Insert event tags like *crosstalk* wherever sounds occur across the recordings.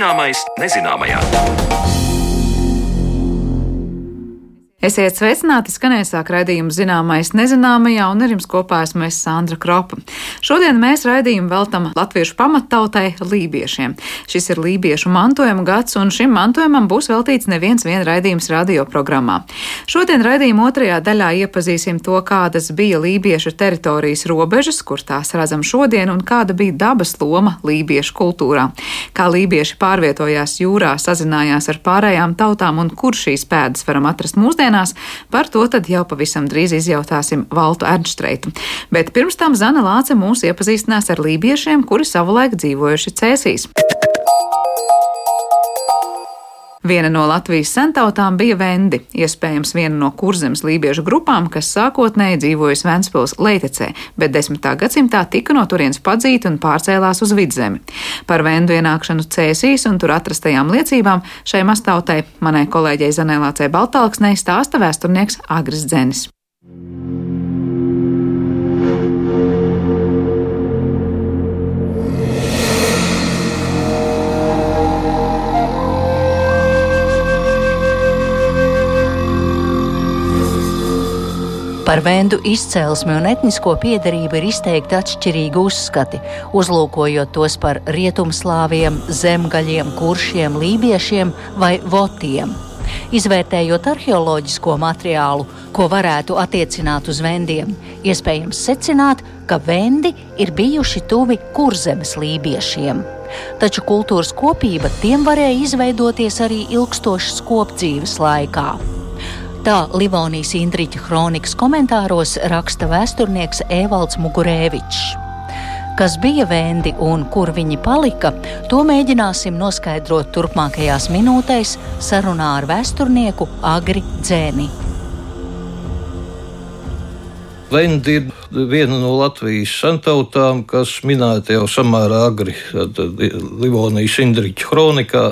Zināmais nezināmajā. Esiet sveicināti, skanēja sāk raidījumu zināmais nezināmajā, un ar jums kopā esmu es Sandra Kropa. Šodien mēs raidījumu veltam latviešu pamattautai lībiešiem. Šis ir lībiešu mantojuma gads, un šim mantojumam būs veltīts neviens vien raidījums radioprogrammā. Šodien raidījuma otrajā daļā iepazīsim to, kādas bija lībiešu teritorijas robežas, kur tās redzam šodien, un kāda bija dabas loma lībiešu kultūrā. Kā lībieši pārvietojās jūrā, sazinājās ar pārējām tautām, un kur šīs pēdas varam atrast mūsdienās mūsdienās, par to tad jau pavisam drīz izjautāsim Valtu Ernstreitu. Bet pirms tam Zana Lāce mūs iepazīstinās ar lībiešiem, kuri savulaik dzīvojuši Cēsīs. Viena no Latvijas sentautām bija Vendi, iespējams viena no kurzemes lībiešu grupām, kas sākotnēji dzīvojas Ventspils Leitecē, bet 10. gadsimtā tika no turienes padzīta un pārcēlās uz vidzemi. Par Vendu ienākšanu cēsīs un tur atrastajām liecībām šai mastautai manai kolēģei Zanēlācei Baltāksnei stāsta vēsturnieks Agris Dzenis. Par vendu izcelsmi un etnisko piedarību ir izteikti atšķirīgi uzskati, uzlūkojot tos par rietumslāviem, zemgaļiem, kuršiem, lībiešiem vai votiem. Izvērtējot arheoloģisko materiālu, ko varētu attiecināt uz vendiem, iespējams secināt, ka vendi ir bijuši tuvi kurzemes lībiešiem. Taču kultūras kopība tiem varēja izveidoties arī ilgstošas kopdzīves laikā. Tā Livonijas Indriča kronikas komentāros raksta vēsturnieks Evalds Mugurēvičs. Kas bija vendi un kur viņi palika, to mēģināsim noskaidrot turpmākajās minūtēs sarunā ar vēsturnieku Agri Dzēni. Vendi ir viena no Latvijas santautām, kas minēta jau samērā agri Livonijas Indriča kronikā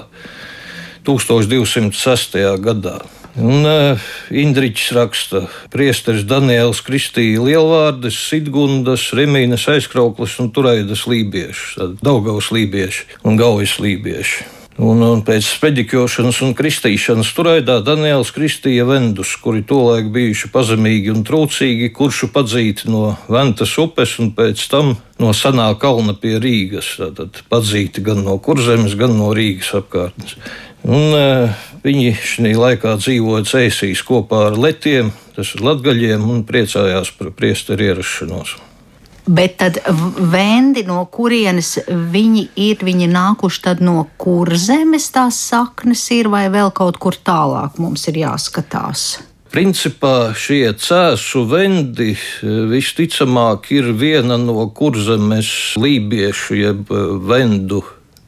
1206. gadā. Un uh, Indričs raksta, priesteris Daniels Kristīja Lielvārdes, Sidgundas, Remīnas aizkrauklis un Turaidas lībieši, Daugavas lībieši un Gaujas lībieši. Un, un pēc speģikošanas un kristīšanas turaidā Daniels kristīja vendus, kuri tolaik bijuši pazemīgi un trūcīgi, kuršu padzīti no Ventas upes un pēc tam no Sanā kalna pie Rīgas. Tātad padzīti gan no Kurzemes, gan no Rīgas apkārtnes. Un, uh, Viņi šajā laikā dzīvoja cēsīs kopā ar letiem, tas ir latgaļiem, un priecājās par priesteru ierašanos. Bet tad vendi, no kurienes viņi ir, viņi nākuši no kurzemes tās saknes ir, vai vēl kaut kur tālāk mums ir jāskatās? Principā šie cēsu vendi visticamāk ir viena no kurzemes lībiešu jeb vendu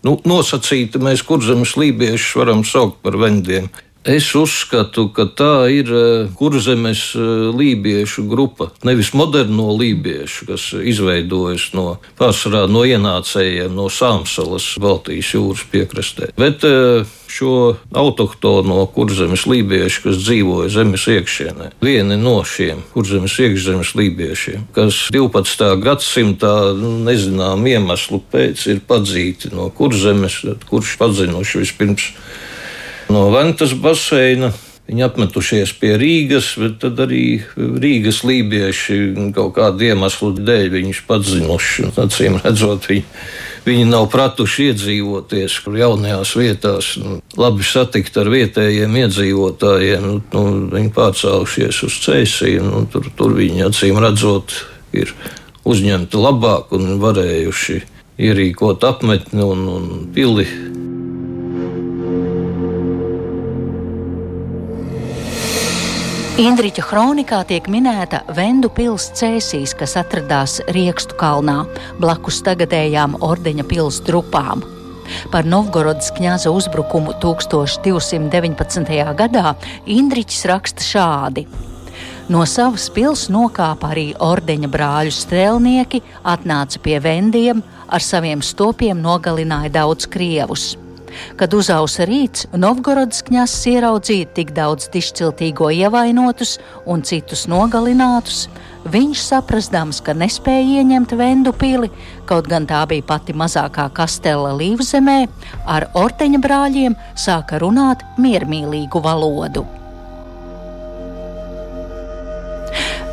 Nu, nosacīti mēs kurzemes lībiešus varam saukt par vendiem. Es uzskatu, ka tā ir eh, kurzemes eh, lībiešu grupa. Nevis moderno lībiešu, kas izveidojas no pārsvarā no ienācējiem no Sāmsalas Baltijas jūras piekrastē, bet eh, šo autohtono kurzemes lībiešu, kas dzīvoja zemes iekšienē. Vieni no šiem kurzemes iekšzemes lībiešiem, kas 12. gadsimtā nu, nezinām iemeslu pēc ir padzīti no kurzemes, kurš pazinuši vispirms no Ventas baseina. Viņi apmetušies pie Rīgas, bet tad arī Rīgas lībieši kaut kādu iemeslu dēļ viņus padzinuši. Acīm redzot, viņi, viņi nav pratuši iedzīvoties jaunajās vietās, nu, labi satikt ar vietējiem iedzīvotājiem. Nu, nu, viņi pārcēlušies uz ceļiem, nu, tur, tur viņi acīm redzot ir uzņemti labāk un varējuši ierīkot apmetni un, un pili Indriča kronikā tiek minēta Vendu pilsēta Cēsīs, kas atradās Riekstu kalnā, blakus tagadējām ordeņa pilsētas trupām. Par Novgorodas kņaza uzbrukumu 1219. gadā Indričs raksta šādi. No savas pilsētas nokāpa arī ordeņa brāļu strēlnieki, atnāca pie vendiem, ar saviem stopiem nogalināja daudz krievus. Kad uzausa rīts, Novgorodas kņasis ieraudzīja tik daudz dišciltīgo ievainotus un citus nogalinātus, viņš saprastams, ka nespēja ieņemt Vendu pili, kaut gan tā bija pati mazākā kastela Līvzemē, ar orteņa brāļiem sāka runāt miermīlīgu valodu.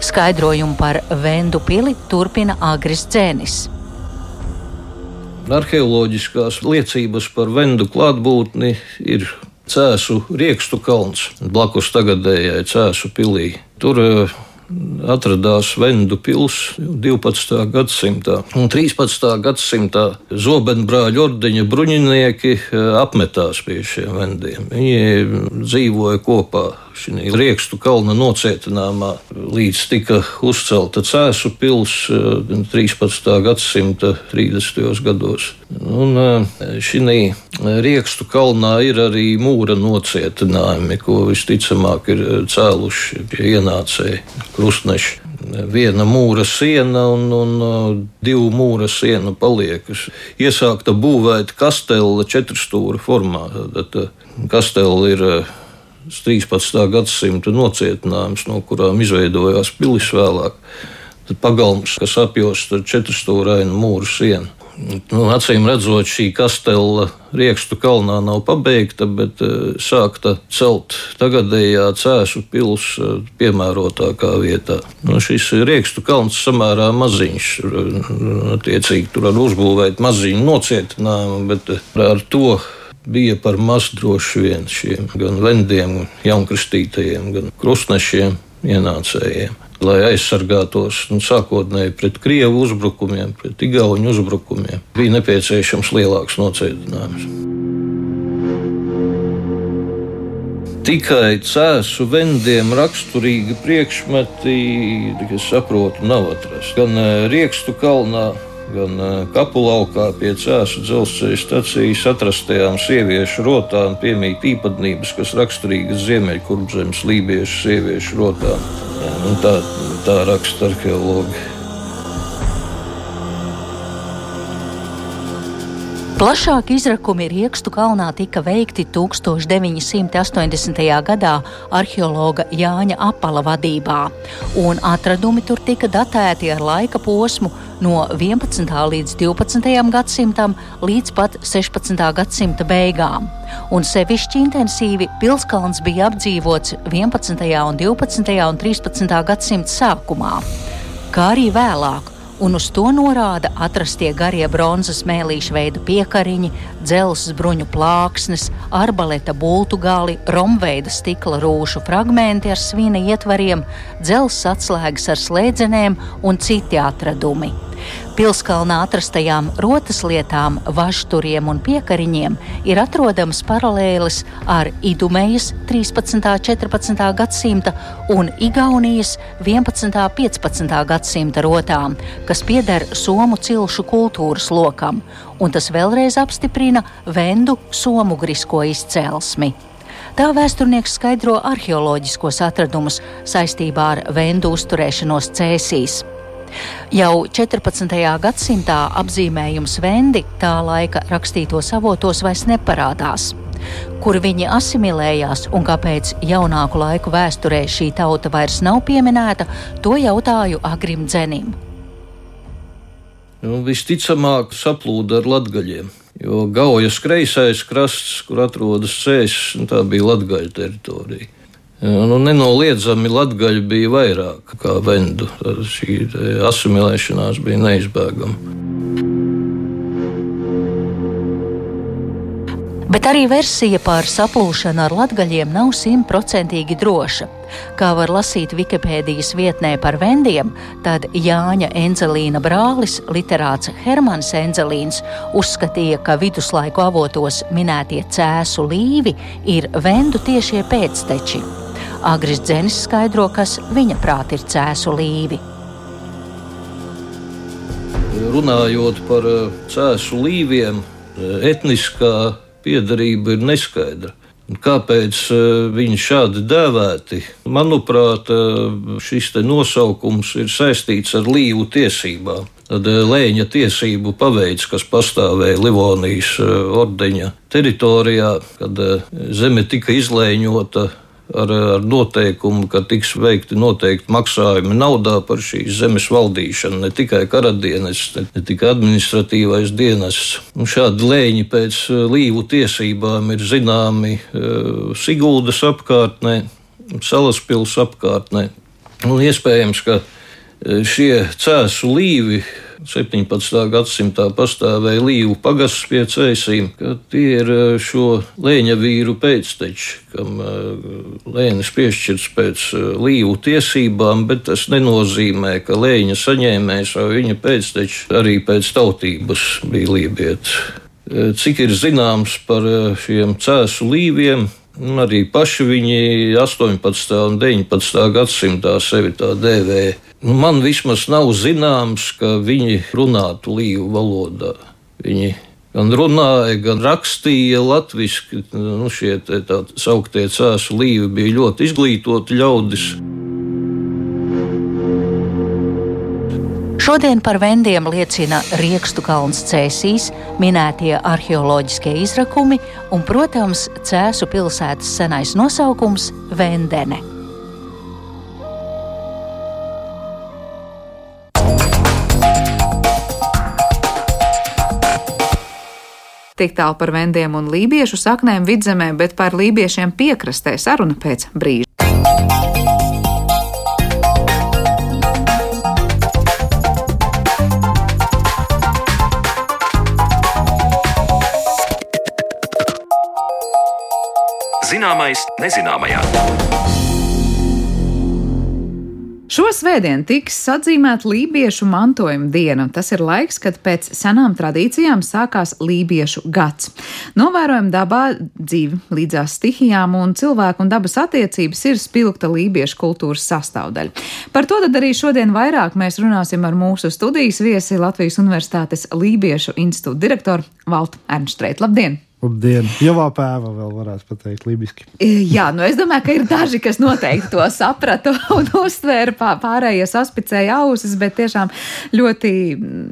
Skaidrojumu par Vendu pili turpina Agris Dzēnis. Arheoloģiskās liecības par Vendu klātbūtni ir Cēsu riekstu kalns blakus tagadējai Cēsu pilī. Tur uh, atradās Vendu pilsēta 12. gadsimtā. Un 13. gadsimtā Zobenbrāļu ordeņa bruņinieki eh, apmetās pie šiem vendiem. Viņi dzīvoja kopā šī riekstu kalna nocietinājumā, līdz tika uzcelta Cēsu pilsēta 13. gadsimta 30. gados. Un šī riekstu kalnā ir arī mūra nocietinājumi, ko visticamāk ir cēluši ienācēji krustneši viena mūra siena un, un divu mūra siena paliek. Iesākta būvēt kastela četrstūra formā. Kastela ir 13. gadsimta nocietinājums, no kurām izveidojās pilis vēlāk. Tad pagalms, kas apjost ar četrstūrainu mūru sienu. Nu, acīm redzot, šī kastela riekstu kalnā nav pabeigta, bet uh, sākta celt tagadējā cēsu pilsēta uh, piemērotākā vietā. Nu, šis riekstu kalns samērā maziņš, uh, attiecīgi tur var uzbūvēt maziņu nocietinājumu, bet ar to bija par maz droši vien šiem gan vendiem, gan jaunkristītajiem, gan krustnešiem ienācējiem. Lai aizsargātos nu, sākotnēji pret krievu uzbrukumiem, pret igauņu uzbrukumiem, bija nepieciešams lielāks nocietinājums. Tikai cēsu vendiem raksturīgi priekšmeti, kas saprotu, nav atrasti. Gan eh, Riekstu kalnā, gan Kapulaukā pie Cēsu dzelzceļa stacijas atrastajām sieviešu rotām piemīt īpatnības, kas raksturīgas Ziemeļkurzemes lībiešu sieviešu rotām. Nu, tā, tā raksta arheologi. Plašāki izrakumi Riekstu kalnā tika veikti 1980. gadā arheologa Jāņa Apala vadībā, un atradumi tur tika datēti ar laika posmu no 11. līdz 12. gadsimtam līdz pat 16. gadsimta beigām. Un sevišķi intensīvi pilskalns bija apdzīvots 11. un 12. un 13. gadsimta sākumā, kā arī vēlāk un uz to norāda atrastie garie bronzas mēlīšu veidu piekariņi, dzelzs bruņu plāksnes, arbaleta bultu gali, romveida stikla rūšu fragmenti ar svina ietvariem, dzelzs atslēgas ar slēdzenēm un citi atradumi. Pilskalnā atrastajām rotas lietām, važturiem un piekariņiem ir atrodamas paralēlis ar Idumējas 13. un 14. gadsimta un Igaunijas 11. un 15. gadsimta rotām, kas pieder Somu cilšu kultūras lokam, un tas vēlreiz apstiprina vendu somugrisko izcelsmi. Tā vēsturnieks skaidro arheoloģiskos atradumus saistībā ar vendu uzturēšanos cēsīs. Jau 14. gadsimtā apzīmējums vendi tā laika rakstītos avotos vairs neparādās. Kur viņi asimilējās un kāpēc jaunāku laiku vēsturē šī tauta vairs nav pieminēta, to jautāju Agrim Dzenim. Nu, visticamāk, saplūda ar latgaļiem. Jo Gaujas kreisais krasts, kur atrodas cēsis, tā bija latgaļa teritorija. Nu, nenoliedzami latgaļi bija vairāk kā vendu. Tad šī asimilēšanās bija neizbēgama. Bet arī versija par saplūšanu ar latgaļiem nav simtprocentīgi droša. Kā var lasīt Wikipēdijas vietnē par vendiem, tad Jāņa Enzelīna brālis, literāts Hermans Enzelīns, uzskatīja, ka viduslaiku avotos minētie cēsu līvi ir vendu tiešie pēcteči. Agris Dzenis skaidro, kas viņa prāt ir cēsu līvi. Runājot par eh, cēsu līviem, eh, etniskā piedarība ir neskaidra. Kāpēc eh, viņi šādi dēvēti? Manuprāt, šis nosaukums ir saistīts ar līvu tiesībām. Tad lēņa tiesību paveids, kas pastāvēja Livonijas ordeņa teritorijā, kad zeme tika izlēņota ar, ar noteikumu, ka tiks veikti noteikti maksājumi naudā par šīs zemes valdīšanu. Ne tikai karadienas, ne, ne tikai administratīvais dienas. Un šādi lēņi pēc līvu tiesībām ir zināmi uh, Siguldas apkārtnē, Salaspils apkārtnē. Un iespējams, ka šie cēsu līvi 17. gadsimtā pastāvēja līvu pagasts pie cēsīm, ka tie ir eh, šo lēņa vīru pēcteči, kam eh, lēnis piešķirts pēc eh, līvu tiesībām, bet tas nenozīmē, ka lēņa saņēmējs vai viņa pēcteči arī pēc tautības bija lībieti. Cik ir zināms par šiem cēsu līviem, Arī paši viņi 18. un 19. gadsimtā sevi tā dēvēja Nu, man vismaz nav zināms, ka viņi runātu līvu valodā. Viņi gan runāja, gan rakstīja latviešu. Nu, šie tā sauktie cēsu līvi bija ļoti izglītoti ļaudis. Šodien par vendiem liecina Riekstu kalns cēsīs, minētie arheoloģiskie izrakumi un, protams, Cēsu pilsētas senais nosaukums - Vendene. Tik tālu par vendiem un lībiešu saknēm vidzemē, bet par lībiešiem piekrastē saruna pēc brīža. Zināmais nezināmajā. Šo svētdienu tiks atzīmēta lībiešu mantojuma diena. Tas ir laiks, kad pēc senām tradīcijām sākās lībiešu gads. Novērojam dabā dzīvi līdzās stihijām un cilvēku un dabas attiecības ir spilgta lībiešu kultūras sastāvdaļa. Par to arī šodien vairāk mēs runāsim ar mūsu studijas viesi Latvijas Universitātes Lībiešu institūta direktoru Valtu Ernstreit. Labdien! Labdien! Javā pēva vēl varētu pateikt libiski. Jā, nu es domāju, ka ir daži, kas noteikti to saprata *laughs* un uztvēra pārējie saspicēja ausis, bet tiešām ļoti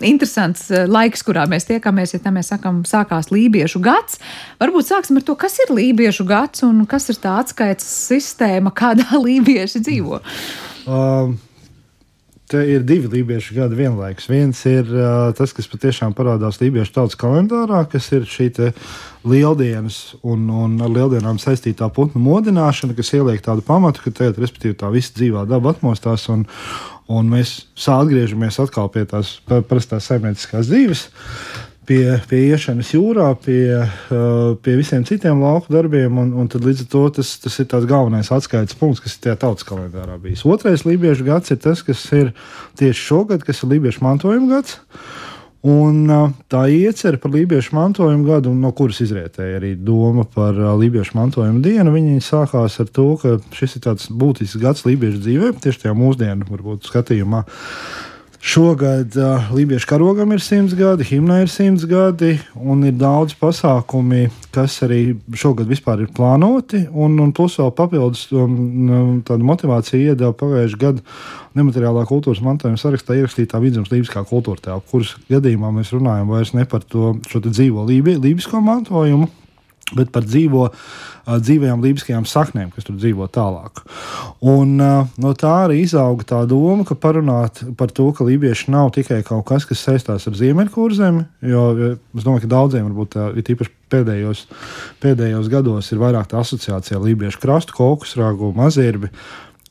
interesants eh, laiks, kurā mēs tiekamies, ja tā mēs sakam, sākās lībiešu gads. Varbūt sāksim ar to, kas ir lībiešu gads un kas ir tā atskaites sistēma, kādā *laughs* lībieši dzīvo. Um, Te ir divi lībiešu gadi vienlaikus. Viens ir uh, tas, kas patiešām parādās lībiešu tautas kalendārā, kas ir šī lieldienas un, un ar lieldienām saistītā putnu modināšana, kas ieliek tādu pamatu, ka tagad, respektīvi, tā visa dzīvā daba atmostās un, un mēs atgriežamies atkal pie tās parastās saimnieciskās dzīves pie, pie iešanas jūrā, pie, uh, pie visiem citiem lauku darbiem. Un, un līdz ar to tas, tas ir tas galvenais atskaites punkts, kas ir tajā tautas kalendārā bijis. Otrais lībiešu gads ir tas, kas ir tieši šogad, kas ir lībiešu mantojuma gads. Un, uh, tā iecerē par lībiešu mantojumu gadu, no kuras izrietēja arī doma par uh, lībiešu mantojumu dienu, viņi sākās ar to, ka šis ir tāds būtisks gads lībiešu dzīvē, tieši tajā mūsdienu varbūt, skatījumā. Šogad uh, Lībiešu karogam ir simts gadi, himnai ir simts gadi, un ir daudz pasākumi, kas arī šogad ir plānoti. Un, un plus vēl papildus um, um tādu motivāciju iedeva pagājušajā gadā nemateriālā kultūras mantojuma sarakstā ierakstītā vidzemes lībiskā kultūra tēla, kuras gadījumā mēs runājam vairs ne par to dzīvo lībi, lībisko mantojumu, bet par dzīvo, dzīvajām lībiskajām saknēm, kas tur dzīvo tālāk. Un, no tā arī izauga tā doma, ka parunāt par to, ka lībieši nav tikai kaut kas, kas saistās ar ziemeļkurzemi, jo es domāju, ka daudziem varbūt ir īpaši pēdējos, pēdējos gados ir vairāk tā asociācija ar lībiešu krastu, kokusrāgu, mazirbi.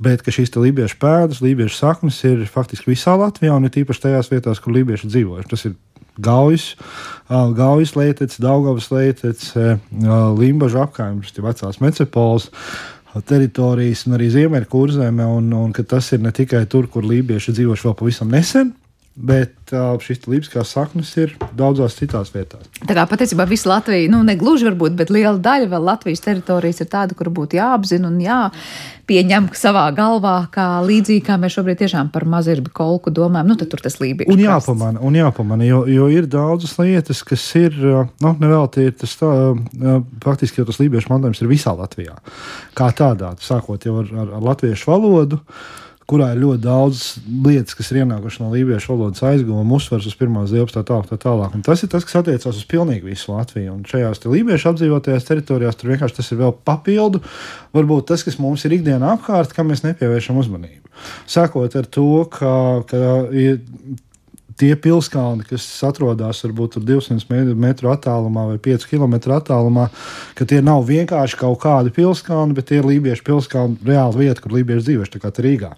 Bet šīs lībiešu pēdas, lībiešu saknes ir faktiski visā Latvijā, un ir īpaši tajās vietās, kur lībieši dzīvo. Tas ir Gaujas, Gaujas lietets, Daugavas lietets, Limbaža apkārtnes, vecās Mecepols teritorijas un arī Ziemeļkurzeme, un, un ka tas ir ne tikai tur, kur lībieši dzīvojuši vēl pavisam nesen, Bet uh, šīs līnijas saknes ir daudzās citās vietās. Tā kā patiesībā visa Latvija, nu, ne gluži varbūt, bet liela daļa vēl Latvijas teritorijas ir tāda, kur būtu jāapzina un jāpieņem savā galvā, kā līdzīgi kā mēs šobrīd tiešām par mazirbi kolku domājam. Nu, tad tur tas lībiešu. Un jāpamana, un jāpamana jo, jo ir daudzas lietas, kas ir, nu, nevelti ir tas tā, faktiski jau tas lībiešu mantojums ir visā Latvijā. Kā tādā, sākot jau ar, ar, ar latviešu valodu kurā ir ļoti daudz lietas, kas ir ienākušas no lībiešu valodas aizgājuma, uzsvers uz pirmās zilpas, tā tālāk. Tā tālāk. Un tas ir tas, kas attiecās uz pilnīgi visu Latviju. Un šajās te lībiešu apdzīvotajās teritorijās tur vienkārši tas ir vēl papildu. Varbūt tas, kas mums ir ikdienā apkārt, kam mēs nepievēršam uzmanību. Sākot ar to, ka, ka tie pilskalni, kas atrodas varbūt 200 metru attālumā vai 5 km attālumā, ka tie nav vienkārši kaut kādi pilskalni, bet tie ir lībiešu pilskalni, reāla vieta, kur lībieši dzīvojuši, tā kā Rīgā.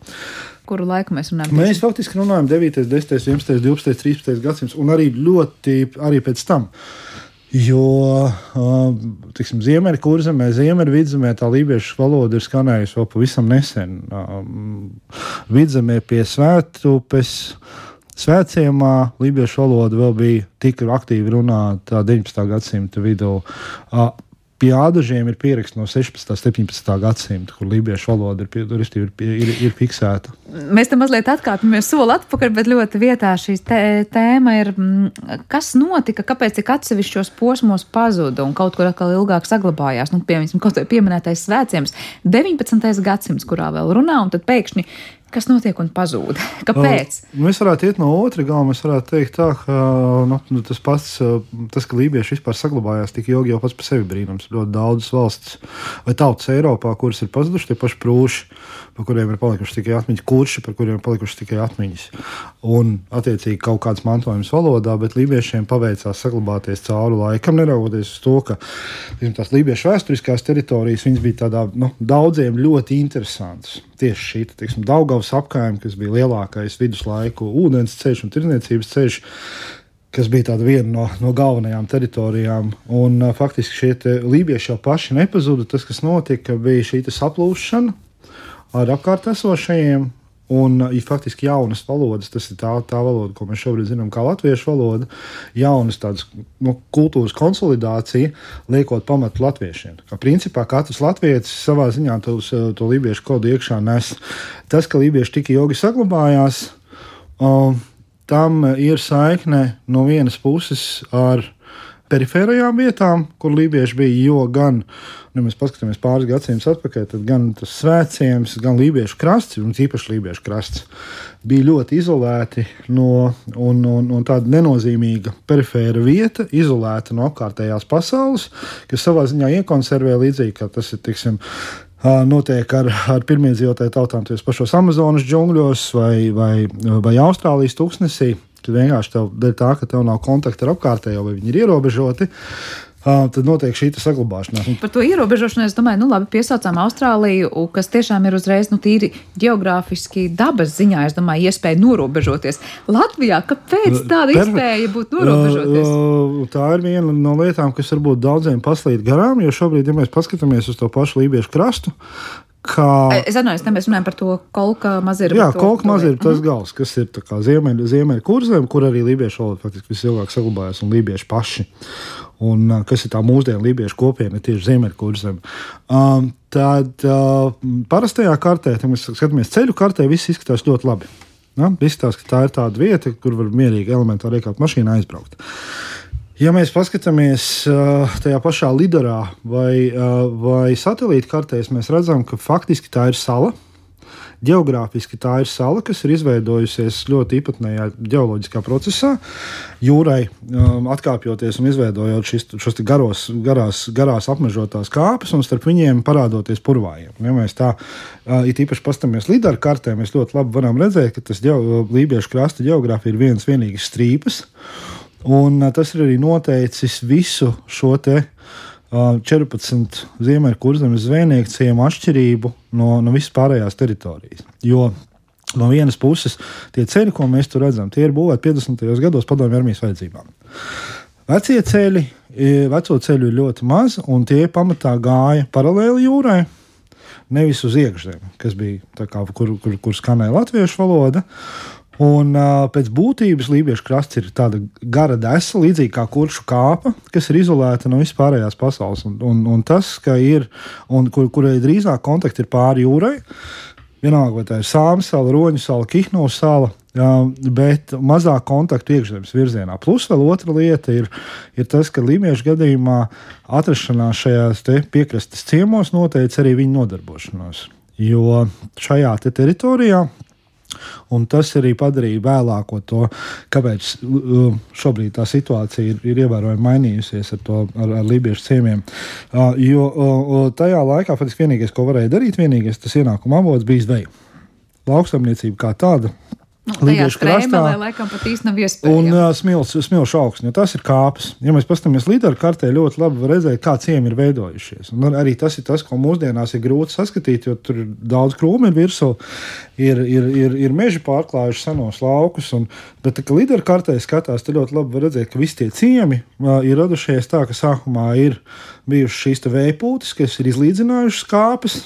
Kuru laiku mēs runājam? Mēs faktiski runājam 9, 10, 11, 12, 13 gadsimts un arī ļoti arī pēc tam. Jo tiksim, Ziemeļkurzemē, Ziemeļvidzemē tā lībiešu valoda ir skanējusi vēl pavisam nesen. Vidzemē pie Svētupes Svētciemā lībiešu valoda vēl bija tik aktīvi runāta 19. gadsimta vidū. Pie ādažiem ir pieraksts no 16. un 17. gadsimta, kur lībiešu valoda ir, ir, ir, ir fiksēta. Mēs tam mazliet atkāpjamies soli atpakaļ, bet ļoti vietā šī tēma ir, mm, kas notika, kāpēc tik atsevišķos posmos pazuda un kaut kur atkal ilgāk saglabājās. Nu, piemēram, kaut vai pieminētais svētciems, 19. gadsimts, kurā vēl runā, un tad pēkšņi kas notiek un pazūd. *laughs* Kāpēc? Uh, mēs varētu iet no otra gala. Mēs varētu teikt, tā, ka nu, nu, tas pats, tas, ka lībieši vispār saglabājās tik ilgi, jau pats par sevi brīnums. Ļoti daudzas valsts vai tautas Eiropā, kuras ir pazudušas, tie paši prūši, par kuriem ir palikušas tikai atmiņas, kurši, par kuriem ir palikušas tikai atmiņas. Un, attiecīgi, kaut kāds mantojums valodā, bet lībiešiem paveicās saglabāties cauri laikam, neraugoties uz to, ka tās lībiešu vēsturiskās teritorijas bija tādā nu, daudziem ļoti interesantas. Tieši šī teiksim, Daugavas apgājuma, kas bija lielākais viduslaiku ūdens ceļš un tirniecības ceļš, kas bija viena no, no galvenajām teritorijām. Un, uh, faktiski šie lībieši jau paši nepazuda. Tas, kas notika, bija šī saplūšana ar apkārt esošajiem. Un ir faktiski jaunas valodas, tas ir tā, tā valoda, ko mēs šobrīd zinām, kā latviešu valoda, jaunas tādas nu, kultūras konsolidācija, liekot pamatu latviešiem. Kā principā katrs latviečs savā ziņā to, to lībiešu kodu iekšā nes. Tas, ka lībieši tik ilgi saglabājās, um, tam ir saikne no vienas puses ar perifērajām vietām, kur lībieši bija, jo gan ja mēs paskatāmies pāris gadsimtus atpakaļ, tad gan tas svētciems, gan lībiešu krasts, un īpaši lībiešu krasts, bija ļoti izolēti no un, un, un tāda nenozīmīga perifēra vieta, izolēta no apkārtējās pasaules, kas savā ziņā iekonservē līdzīgi, kā tas ir, tiksim, notiek ar, ar pirmiedzīvotāju tautām, tos pašos Amazonas džungļos vai, vai, vai Austrālijas tūkstnesī. Tad vienkārši tev, dēļ tā, ka tev nav kontakta ar apkārtējo, vai viņi ir ierobežoti, tad notiek šī saglabāšanās. Par to ierobežošanu es domāju, nu labi, piesaucām Austrāliju, kas tiešām ir uzreiz nu, tīri geogrāfiski dabas ziņā, es domāju, iespēja norobežoties. Latvijā, kāpēc tāda per, iespēja būt norobežoties? Tā ir viena no lietām, kas varbūt daudziem paslīd garām, jo šobrīd, ja mēs paskatāmies uz to pašu Lībiešu krastu, Kā... Es atvainojos, ne mēs runājam par to kolka maziru. Jā, kolka maziru tas mhm. gals, kas ir ziemeļa ziemeļ kurzem, kur arī lībiešu valoda faktiski visilgāk saglabājās un lībieši paši. Un, kas ir tā mūsdienu lībiešu kopiena tieši ziemeļkurzem. Um, tad uh, parastajā kartē, kad mēs skatāmies ceļu kartē, viss izskatās ļoti labi. Ja? Izskatās, ka tā ir tāda vieta, kur var mierīgi elementāri iekāpt mašīnā aizbraukt. Ja mēs paskatāmies uh, tajā pašā lidorā vai, uh, vai satelīta kartēs, mēs redzam, ka faktiski tā ir sala. Geogrāfiski tā ir sala, kas ir izveidojusies ļoti īpatnējā geoloģiskā procesā. Jūrai um, atkāpjoties un izveidojot šis, šos garos, garās, garās apmežotās kāpes, un starp viņiem parādoties purvājiem. Ja mēs tā uh, īpaši paskatāmies līdera kartē, mēs ļoti labi varam redzēt, ka tas Lībiešu krasta geogrāfija ir viens vienīgs strīpas. Un tas ir arī noteicis visu šo te 14 ziemeļkurzemes zvejnieku ciemu atšķirību no, no visas pārējās teritorijas. Jo no vienas puses tie ceļi, ko mēs tur redzam, tie ir būvēti 50. gados padomju armijas vajadzībām. Vecie ceļi, veco ceļu ir ļoti maz, un tie pamatā gāja paralēli jūrai. Nevis uz iekšzemi, kas bija kā, kur, kur, kur skanēja latviešu valoda. Un uh, pēc būtības Lībiešu krasts ir tāda gara desa, līdzīga kā kuršu kāpa, kas ir izolēta no vispārējās pasaules. Un, un, un tas, ka ir, un kur, kurai drīzāk kontakti ir pāri jūrai, vienalga vai tā ir sāma sala, roņu sala, kihnu sala. Uh, bet mazāk kontaktu iekšzemes virzienā. Plus vēl otra lieta ir, ir tas, ka Lībiešu gadījumā atrašanās šajās te piekrastes ciemos noteica arī viņu nodarbošanos. Jo šajā te teritorijā Un tas arī padarīja vēlāko to, kāpēc šobrīd tā situācija ir, ir ievērojami mainījusies ar, to, ar, ar lībiešu ciemiem. Uh, jo tajā laikā faktiski vienīgais, ko varēja darīt, vienīgais tas ienākuma avots bija zveja. Lauksaimniecība kā tāda Nu, Latvijas krastā laikam nav iespējams. Un uh, smilšu smilš augsne, tas ir kāpes. Ja mēs paskatāmies līderi kartē, ļoti labi var redzēt, kā ciemi ir veidojušies. Un arī tas ir tas, ko mūsdienās ir grūti saskatīt, jo tur ir daudz krūmu ir virsū, ir, ir, ir, ir meži pārklājuši senos laukus. Un, bet, kad līderi kartē skatās, tad ļoti labi var redzēt, ka visi tie ciemi uh, ir radušies tā, ka sākumā ir bijušas šīs vējpūtas, kas ir izlīdzinājušas kāpes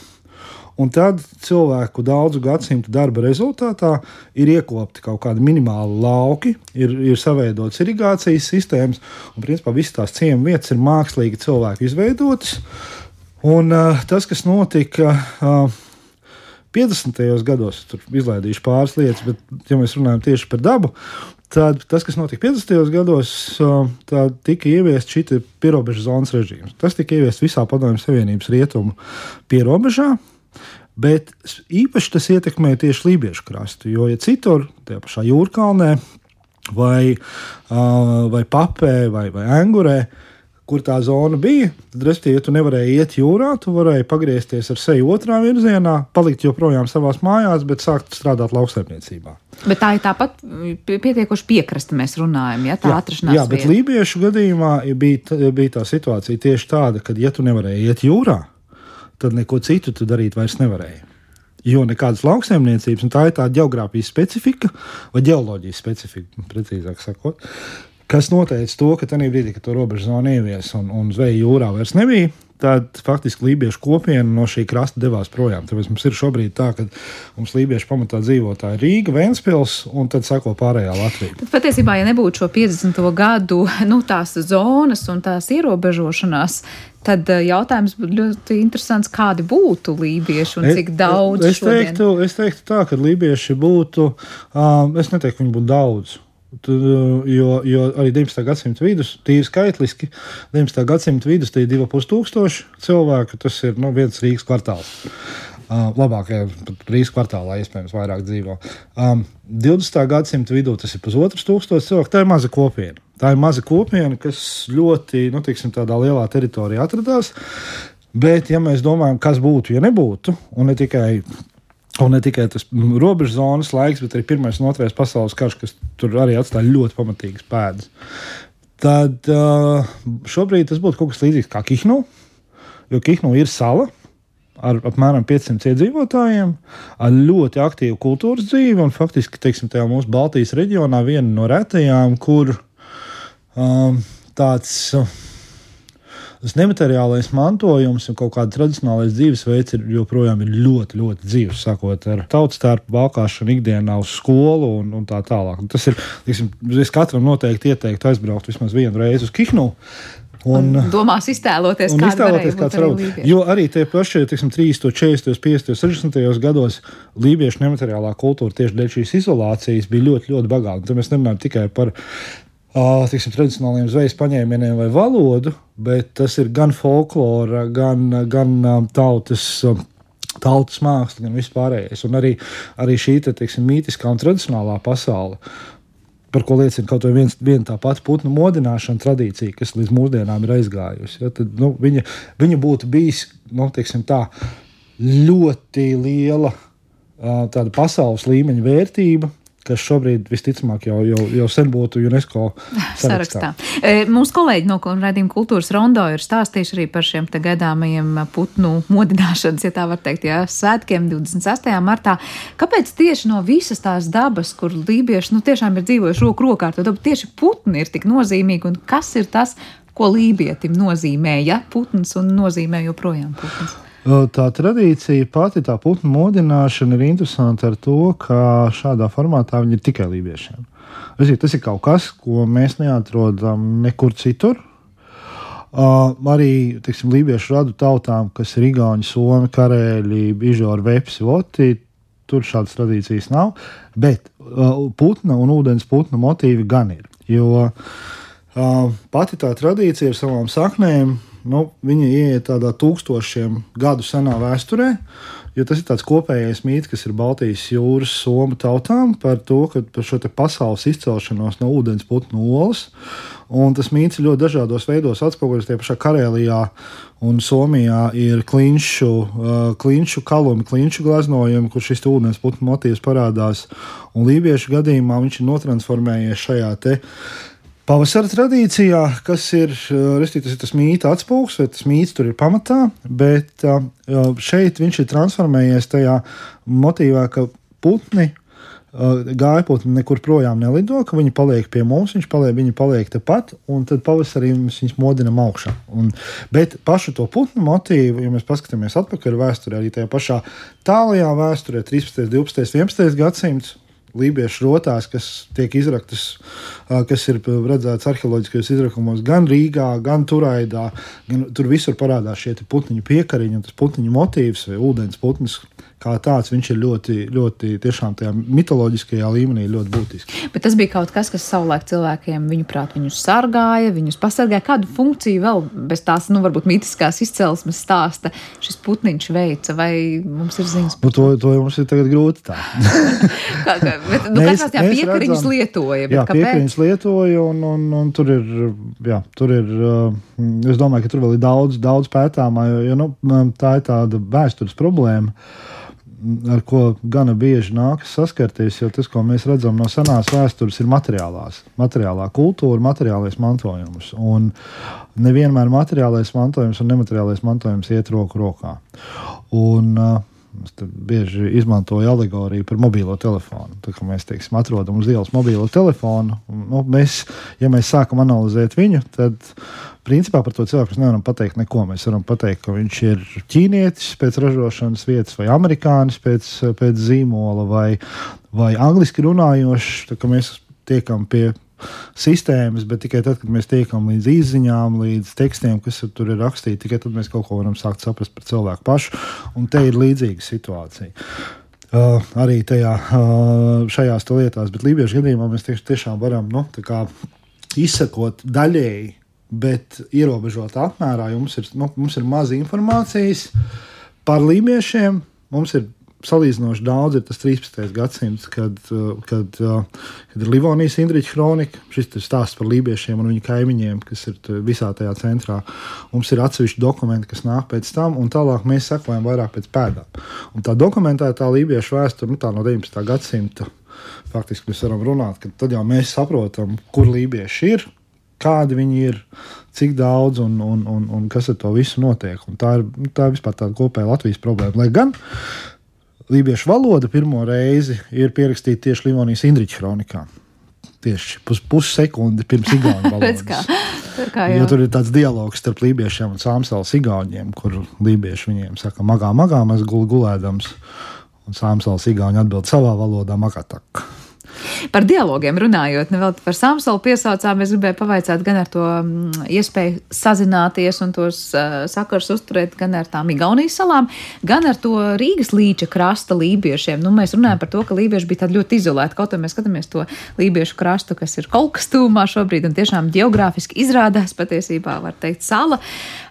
Un tad cilvēku daudzu gadsimtu darba rezultātā ir iekopti kaut kādi minimāli lauki, ir, ir savaidotas irigācijas sistēmas, un principā visas tās ciemu vietas ir mākslīgi cilvēku izveidotas. Un uh, tas, kas notika. Uh, 50. gados tur izlaidīšu pāris lietas, bet, ja mēs runājam tieši par dabu, tad tas, kas notika 50. gados, tika ieviests šī pierobežu zonas režīms. Tas tika ieviests visā Padomju Savienības rietumu pierobežā. Bet īpaši tas ietekmē tieši lībiešu krastu. Jo, ja citur, tajā pašā jūrkalnē, vai, vai papē, vai, vai angurē, kur tā zona bija, tad, respektīvi, ja tu nevarēji iet jūrā, tu varēji pagriezties ar seju otrā virzienā, palikt joprojām savā mājās, bet sākt strādāt lauksaimniecībā. Bet tā ir tāpat pietiekoši piekrasta, mēs runājam, ja tā atrašanās. Jā, bet vieta. lībiešu gadījumā bija, bija tā situācija tieši tāda, ka, ja tu nevarēji iet jūrā, tad neko citu tu darīt vairs nevarēja. Jo nekādas lauksaimniecības, un tā ir tā geogrāfijas specifika, vai geoloģijas specifika, precīzāk sakot, kas noteica to, ka tajā brīdī, kad to robežu zonu ievies un, un zveja jūrā vairs nebija, tad faktiski lībiešu kopiena no šī krasta devās projām. Tāpēc mums ir šobrīd tā, ka mums lībiešu pamatā dzīvotāji Rīga, Vēnspils un tad sako pārējā Latvija. Bet patiesībā, ja nebūtu šo 50. gadu nu, tās zonas un tās ierobežošanās, Tad eh, jautājums būtu ļoti interesants, kādi būtu lībieši un cik daudz. Es, es, teiktu, es teiktu tā, ka lībieši būtu, um, es neteiktu, ka viņi būtu daudz. Tad, jo, jo arī 19. gadsimta vidus, tīri skaitliski, 19. gadsimta vidus tie ir 2,5 tūkstoši cilvēku. Tas ir nu, viens Rīgas kvartāls. Uh, labākajā Rīgas kvartālā iespējams vairāk dzīvo. Um, 20. gadsimta vidū tas ir pusotrs tūkstošs cilvēku. Tā ir maza kopiena. Tā ir maza kopiena, kas ļoti nu, tiksim, tādā lielā teritorijā atradās. Bet, ja mēs domājam, kas būtu, ja nebūtu, un ne tikai Un ne tikai tas robežu zonas laiks, bet arī Pirmais un Otrais pasaules karš, kas tur arī atstāja ļoti pamatīgas pēdas. Tad šobrīd tas būtu kaut kas līdzīgs kā Kihnu, jo Kihnu ir sala ar apmēram 500 iedzīvotājiem, ar ļoti aktīvu kultūras dzīvi. Faktiski teiksim, tajā mūsu Baltijas reģionā viena no retajām, kur um, tāds. Uh, tas nemateriālais mantojums un kaut kāda tradicionālais dzīvesveids ir joprojām ir ļoti, ļoti dzīves, sākot ar tautas tērpu valkāšanu ikdienā uz skolu un, un tā tālāk. Un tas ir, tiksim, es katram noteikti ieteiktu aizbraukt vismaz vienu reizi uz Kihnu. Un, un domās iztēloties, un iztēloties kāds varbūt. Jo arī tie paši 30, 40, 50, 60 gados lībiešu nemateriālā kultūra tieši dēļ šīs izolācijas bija ļoti, ļoti bagāta. Tad mēs nerunājam tikai par tiksim, tradicionāliem zvejas paņēmieniem vai valodu, bet tas ir gan folklora, gan, gan tautas. Tautas māksla, gan vispārējais. Un arī, arī šī te, teiksim, mītiskā un tradicionālā pasaule, par ko liecina kaut vai viens, viena tā pati putnu modināšana tradīcija, kas līdz mūsdienām ir aizgājusi. Ja, tad, nu, viņa, viņa būtu bijis nu, tā, ļoti liela tāda pasaules līmeņa vērtība, kas šobrīd visticamāk jau, jau, jau sen būtu UNESCO *laughs* sarakstā. sarakstā. E, mūsu kolēģi no raidījuma kultūras rondo ir stāstījuši arī par šiem gaidāmajiem putnu modināšanas, ja tā var teikt, jā, svētkiem 26. martā. Kāpēc tieši no visas tās dabas, kur lībieši nu, tiešām ir dzīvojuši roku rokā, tad tieši putni ir tik nozīmīgi un kas ir tas, ko lībietim nozīmē, ja putns un nozīmē joprojām putns? Tā tradīcija, pati tā putnu modināšana ir interesanta ar to, ka šādā formātā viņi ir tikai lībiešiem. Tas ir kaut kas, ko mēs neatrodam nekur citur. Uh, arī tiksim, lībiešu radu tautām, kas ir Igauni, Somi, Karēļi, Bižori, Vepsi, Voti, tur šādas tradīcijas nav. Bet uh, putna un ūdens putna motīvi gan ir. Jo uh, pati tā tradīcija ar savām saknēm nu, viņi ieiet tādā tūkstošiem gadu senā vēsturē. Jo tas ir tāds kopējais mīts, kas ir Baltijas jūras somu tautām par to, ka par šo pasaules izcelšanos no ūdens putnu olas. Un tas mīts ir ļoti dažādos veidos atspoguļots. Tie pašā Karēlijā un Somijā ir klinšu, uh, klinšu kalumi, klinšu gleznojumi, kur šis ūdens putnu motīvs parādās. Un lībiešu gadījumā viņš ir notransformējies šajā te Pavasara tradīcijā, kas ir, tas ir tas mītnes atspūgs, vai tas mītnes tur ir pamatā, bet šeit viņš ir transformējies tajā motīvā, ka putni gājputni nekur projām nelido, ka viņi paliek pie mums, viņš paliek, viņi paliek tepat, un tad pavasarī mēs viņus modinam augšā. Un, bet pašu to putnu motīvu, ja mēs paskatāmies atpakaļ vēsturē, arī tajā pašā tālajā vēsturē, 13, 12, 11 gadsimts, lībiešu rotās, kas tiek izraktas, kas ir redzēts arheoloģiskajos izrakumos gan Rīgā, gan Turaidā. Gan, tur visur parādās šie putniņu piekariņi un tas putniņu motīvs vai ūdens putns kā tāds, viņš ir ļoti, ļoti tiešām tajā mitoloģiskajā līmenī ļoti būtisks. Bet tas bija kaut kas, kas savulaik cilvēkiem, viņuprāt, viņus sargāja, viņus pasargāja. Kādu funkciju vēl bez tās, nu, varbūt mītiskās izcelsmes stāsta šis putniņš veica, vai mums ir ziņas nu, to? To mums ir tagad grūti tā. *laughs* kā, kā, bet, nu, mēs, jā, piekariņus redzam, lietoja. Jā, kāpēc? piekariņus lietoja, un, un, un tur ir, jā, tur ir, es domāju, ka tur vēl ir daudz, daudz pētāmā, jo, jo nu, tā ir tāda vēstures problēma ar ko gana bieži nākas saskarties, jo tas, ko mēs redzam no senās vēstures, ir materiālās, materiālā kultūra, materiālais mantojums. Un nevienmēr materiālais mantojums un nemateriālais mantojums iet roku rokā. Un, uh, Es bieži izmantoju alegoriju par mobilo telefonu. Tā kā mēs teiksim, atrodam uz ielas mobilo telefonu, nu, mēs, ja mēs sākam analizēt viņu, tad principā par to cilvēku mēs nevaram pateikt neko. Mēs varam pateikt, ka viņš ir ķīnietis pēc ražošanas vietas, vai amerikānis pēc, pēc zīmola, vai, vai angliski runājošs. Mēs tiekam pie sistēmas, bet tikai tad, kad mēs tiekam līdz izziņām, līdz tekstiem, kas tur ir rakstīti, tikai tad mēs kaut ko varam sākt saprast par cilvēku pašu. Un te ir līdzīga situācija. Uh, arī tajā, uh, šajās lietās, bet Lībiešu gadījumā mēs tieši, tiešām varam nu, izsekot daļēji, bet ierobežotā apmērā. Mums ir, nu, mums ir maz informācijas par lībiešiem, mums ir salīdzinoši daudz ir tas 13. gadsimts, kad, uh, kad, uh, kad ir Livonijas Indriča kronika. Šis ir stāsts par lībiešiem un viņu kaimiņiem, kas ir visā tajā centrā. Mums ir atsevišķi dokumenti, kas nāk pēc tam, un tālāk mēs sekojam vairāk pēc pēdām. Un tā dokumentētā lībiešu vēsture nu, no 19. gadsimta. Faktiski mēs varam runāt, ka tad jau mēs saprotam, kur lībieši ir, kādi viņi ir, cik daudz un, un, un, un kas ar to visu notiek. Un tā ir, tā ir vispār tāda kopēja Latvijas problēma. Lai gan lībiešu valoda pirmo reizi ir pierakstīta tieši Livonijas Indriča kronikā. Tieši pus, pussekundi pirms Igaunijas *laughs* valodas. kā, kā jo tur ir tāds dialogs starp lībiešiem un sāmsāles igauņiem, kur lībieši viņiem saka, magā, magā, mēs gul, gulēdams, un sāmsāles igauņi atbild savā valodā, magatak. Par dialogiem runājot, ne vēl par Samsulu piesaucām, es gribēju pavaicāt gan ar to mm, iespēju sazināties un tos uh, sakars uzturēt gan ar tām Igaunijas salām, gan ar to Rīgas līča krasta lībiešiem. Nu, mēs runājam par to, ka lībieši bija tādi ļoti izolēti, kaut arī mēs skatāmies to lībiešu krastu, kas ir kaut kas tūmā šobrīd un tiešām geogrāfiski izrādās patiesībā, var teikt, sala.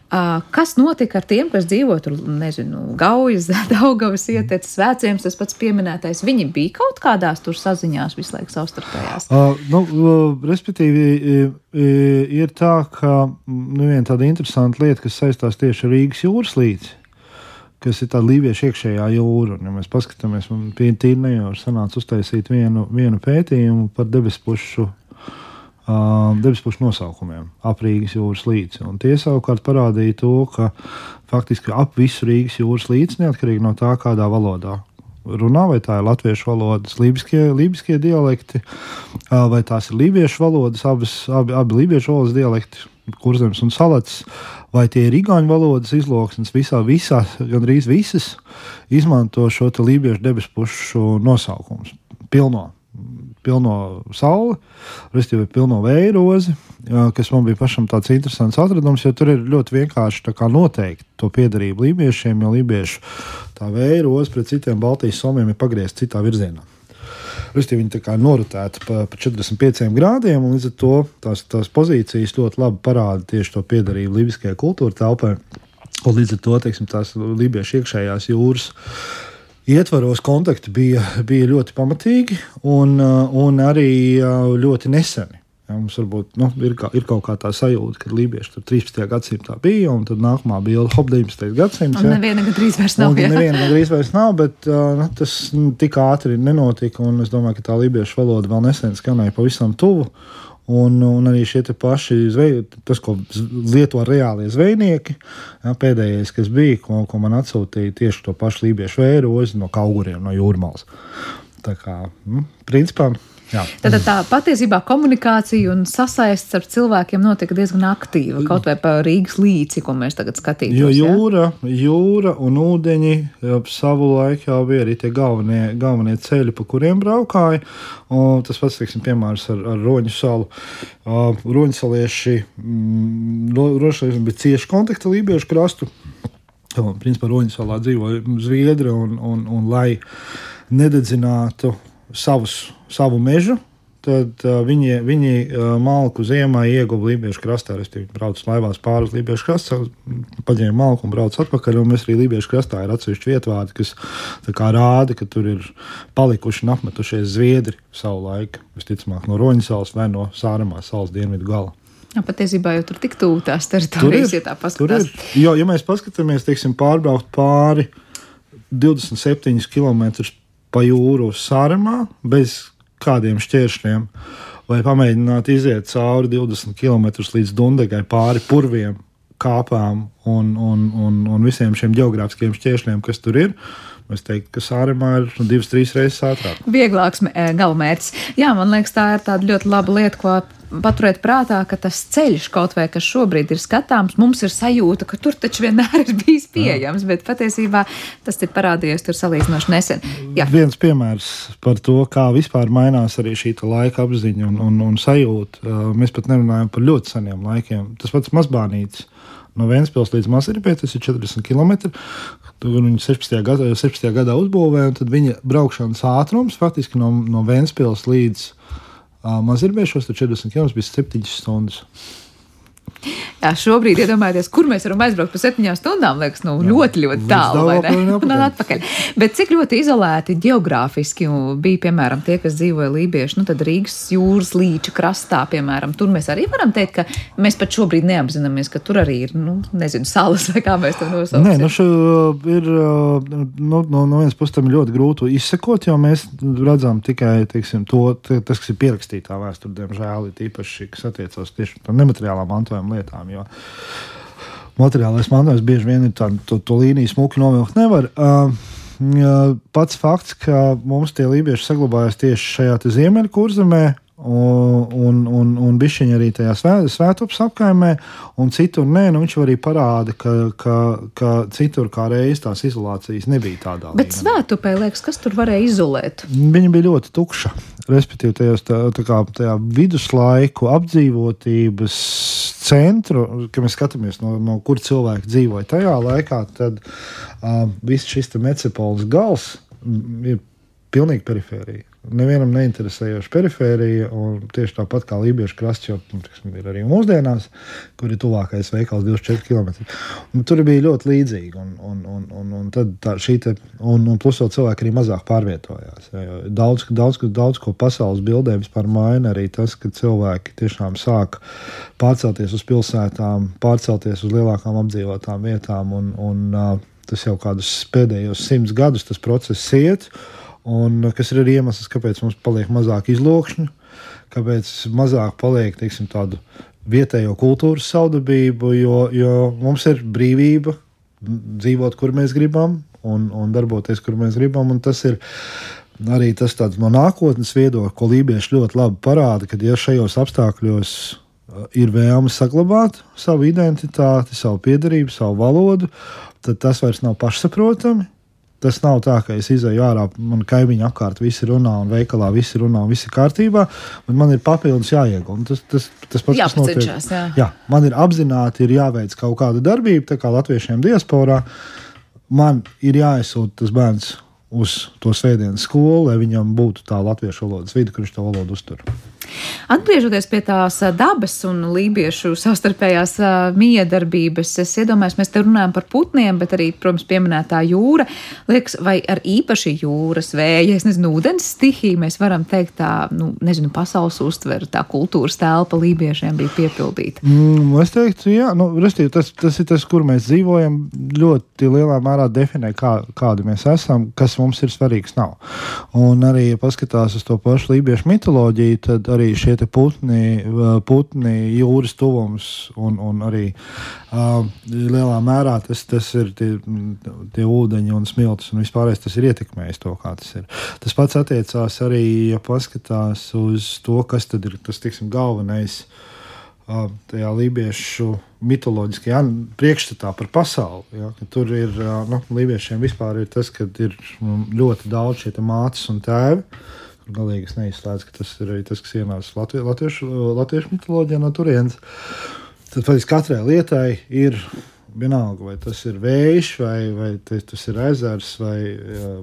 Kas notika ar tiem, kas dzīvo tur, nezinu, Gaujas, *laughs* Daugavas ietecis, Svētciems, tas pats pieminētais? Viņi bija kaut kādās tur saziņās visu laiku savstarpējās? Uh, nu, respektīvi, ir tā, ka nu, viena tāda interesanta lieta, kas saistās tieši Rīgas jūras līci, kas ir tāda līvieša iekšējā jūra. Un, ja mēs paskatāmies, man pie jau sanāca uztaisīt vienu, vienu pētījumu par debespušu debespušu nosaukumiem ap Rīgas jūras līci. Un tie savukārt parādīja to, ka faktiski ap visu Rīgas jūras līci, neatkarīgi no tā, kādā valodā runā, vai tā ir latviešu valodas, lībiskie, lībiskie dialekti, vai tās ir lībiešu valodas, abas, abi, abi lībiešu valodas dialekti, kurzems un salats, vai tie ir igauņu valodas izloksnes, visā, visā, gandrīz visas izmanto šo lībiešu debespušu nosaukumus. Pilno pilno sauli, respektīvi pilno vēja rozi, kas man bija pašam tāds interesants atradums, jo tur ir ļoti vienkārši noteikt to piedarību lībiešiem, jo lībiešu tā vēja roze pret citiem Baltijas somiem ir pagriezta citā virzienā. Restīvi, viņi tā kā norutēti pa, pa 45 grādiem, un līdz ar to tās, tās pozīcijas ļoti labi parāda tieši to piedarību libiskajai kultūra telpai. Un līdz ar to teiksim, tās libiešu iekšējās jūras ietvaros kontakti bija, bija ļoti pamatīgi un, un arī ļoti neseni. Ja, mums varbūt nu, ir, kā, ir kaut kā tā sajūta, ka lībieši tur 13. gadsimtā bija, un tad nākamā bija Hop 19. gadsimts. Un neviena gandrīz vairs nav. Un neviena gandrīz vairs nav, bet uh, tas nu, tik ātri nenotika, un es domāju, ka tā lībiešu valoda vēl nesen skanēja pavisam tuvu. Un, un arī šie paši zveji, tas, ko lieto reālie zvejnieki, ja, pēdējais, kas bija, ko, ko man atsūtīja tieši to pašu lībiešu vēju ozi no kauguriem, no jūrmālas. Tā kā, nu, principā. Tad tā patiesībā komunikācija un sasaistes ar cilvēkiem notika diezgan aktīva. Kaut vai pa Rīgas līci, ko mēs tagad skatītos. Jo jūra, ja? jūra un ūdeņi savu laiku jau bija arī tie galvenie, galvenie ceļi, pa kuriem braukāja. Un tas pats, teiksim, piemērs ar, ar Roņu salu. Uh, Roņsalieši mm, bija cieši kontakti Lībiešu krastu. Principā Roņu salā dzīvoja Zviedri un, un, un lai nededzinātu savus, savu mežu. Tad uh, viņi, viņi uh, malku ziemā ieguva Lībiešu krastā. Es braucu laivās pāri uz Lībiešu krastu, paņēmu malku un braucu atpakaļ. Mēs arī Lībiešu krastā ir atsevišķi vietvārdi, kas rāda, ka tur ir palikuši un apmetušies zviedri savu laiku. Visticamāk, no Roņa salas vai no Sārumā salas dienvidu gala. Jā, patiesībā jau tur tik tuvu tās teritorijas, ja tā paskatās. Jo, ja mēs paskatāmies, teiksim, pārbraukt pāri 27 km pa jūru uz Sārumā bez kādiem šķēršļiem, vai pamēģināt iziet cauri 20 km līdz Dundegai pāri purviem, kāpām un, un, un, un visiem šiem geogrāfiskiem šķēršļiem, kas tur ir. Es teiktu, ka sārumā ir divas, trīs reizes ātrāk. Vieglāks galamērķis. Jā, man liekas, tā ir tāda ļoti laba lieta, ko paturēt prātā, ka tas ceļš, kaut vai kas šobrīd ir skatāms, mums ir sajūta, ka tur taču vienmēr ir bijis pieejams, bet patiesībā tas ir parādījies tur salīdzinoši nesen. Jā. Viens piemērs par to, kā vispār mainās arī šī laika apziņa un, un, un sajūta. Mēs pat nerunājam par ļoti seniem laikiem. Tas pats mazbānītis. No Vēncpils līdz Masirpē tas ir 40 km. Tur viņi 16. gadā, 16. gadā uzbūvēja, un tad viņa braukšanas ātrums faktiski no, no Vēncpils līdz Mazirbiešos 40 km bija 7 stundas. Jā, šobrīd iedomājieties, kur mēs varam aizbraukt par septiņām stundām. Liekas, nu, Jā, ļoti, ļoti tālu. Un atpakaļ. Bet cik ļoti izolēti geogrāfiski bija, piemēram, tie, kas dzīvoja Lībiešu, nu, tad Rīgas jūras līča krastā, piemēram, tur mēs arī varam teikt, ka mēs pat šobrīd neapzināmies, ka tur arī ir, nu, nezinu, salas vai kā mēs to nosaucam. Nē, nu, šo ir, nu, no, no vienas puses tam ļoti grūti izsekot, jo mēs redzam tikai, teiksim, to, tas, kas ir pierakstītā vēsturē, diemžēl, ir īpaši, kas attiecas tieši par nemateriālām mantojuma šādām lietām. Jo materiālais mantojums bieži vien ir tāds, to, to līniju smuki novilkt nevar. Pats fakts, ka mums tie lībieši saglabājas tieši šajā ziemeļu kurzemē, un, un, un, bišķiņi arī tajā svētdienas apkaimē, un citur nē, nu viņš arī parāda, ka, ka, ka citur kā reiz tās izolācijas nebija tādā. Bet svētupē liekas, kas tur varēja izolēt? Viņa bija ļoti tukša. Respektīvi, tajos, tā, tā kā, tajā viduslaiku apdzīvotības centru, kad mēs skatāmies, no, no kur cilvēki dzīvoja tajā laikā, tad uh, viss šis metropoles gals ir pilnīgi perifērija nevienam neinteresējoša perifērija. Tieši tāpat kā Lībiešu krasts, jau nu, tiksim, ir arī mūsdienās, kur ir tuvākais veikals 24 km. Un tur bija ļoti līdzīgi. Un, un, un, un, un tā, te, un, un plus vēl cilvēki arī mazāk pārvietojās. Daudz, daudz, daudz ko pasaules bildē vispār maina arī tas, ka cilvēki tiešām sāk pārcelties uz pilsētām, pārcelties uz lielākām apdzīvotām vietām. Un, un, tas jau kādus pēdējos simtus gadus tas process iet. Uh, Un kas ir arī iemesls, kāpēc mums paliek mazāk izlokšņu, kāpēc mazāk paliek teiksim, tādu vietējo kultūras saudabību, jo, jo mums ir brīvība dzīvot, kur mēs gribam, un, un darboties, kur mēs gribam. Tas ir arī tas no nākotnes viedokļa, ko lībieši ļoti labi parāda, ka ja šajos apstākļos uh, ir vēlme saglabāt savu identitāti, savu piedarību, savu valodu, tad tas vairs nav pašsaprotami. Tas nav tā, ka es izēju ārā, man kaimiņi apkārt visi runā, un veikalā visi runā, un viss ir kārtībā. Man ir papildus jāiegūst. Tas, tas, tas pats, kas notiek. Jā. jā, man ir apzināti ir jāveic kaut kāda darbība, tā kā latviešiem diasporā. Man ir jāizsūta tas bērns uz to svētdienas skolu, lai viņam būtu tā latviešu valodas vide, kur viņš to valodu uztur. Atgriežoties pie tās dabas un lībiešu savstarpējās miedarbības, es iedomājos, mēs te runājam par putniem, bet arī, protams, pieminētā jūra. Liekas, vai ar īpaši jūras vēja, es nezinu, ūdens stihiju mēs varam teikt tā, nu, nezinu, pasaules uztvere, tā kultūras telpa lībiešiem bija piepildīta. Mm, es teiktu, jā, nu, restīvi, tas, tas ir tas, kur mēs dzīvojam, ļoti lielā mērā definē, kā, kādi mēs esam, kas mums ir svarīgs nav. Un arī, ja paskatās uz to pašu lībiešu mitoloģiju, tad arī šie putni, putni, jūras tuvums un, un arī uh, lielā mērā tas, tas ir tie, tie ūdeņi un smilts un vispārējais tas ir ietekmējis to, kā tas ir. Tas pats attiecās arī, ja paskatās uz to, kas tad ir tas, tiksim, galvenais tajā lībiešu mitoloģiskajā priekšstatā par pasauli. Ja, tur ir nu, lībiešiem vispār ir tas, ka ir ļoti daudz šie mātes un tēvi galīgi es neizslēdzu, ka tas ir arī tas, kas ienācis Latvie, latviešu, latviešu mitoloģijā no turienes. Tad faktiski katrai lietai ir vienalga, vai tas ir vējš, vai, vai tas ir ezers, vai,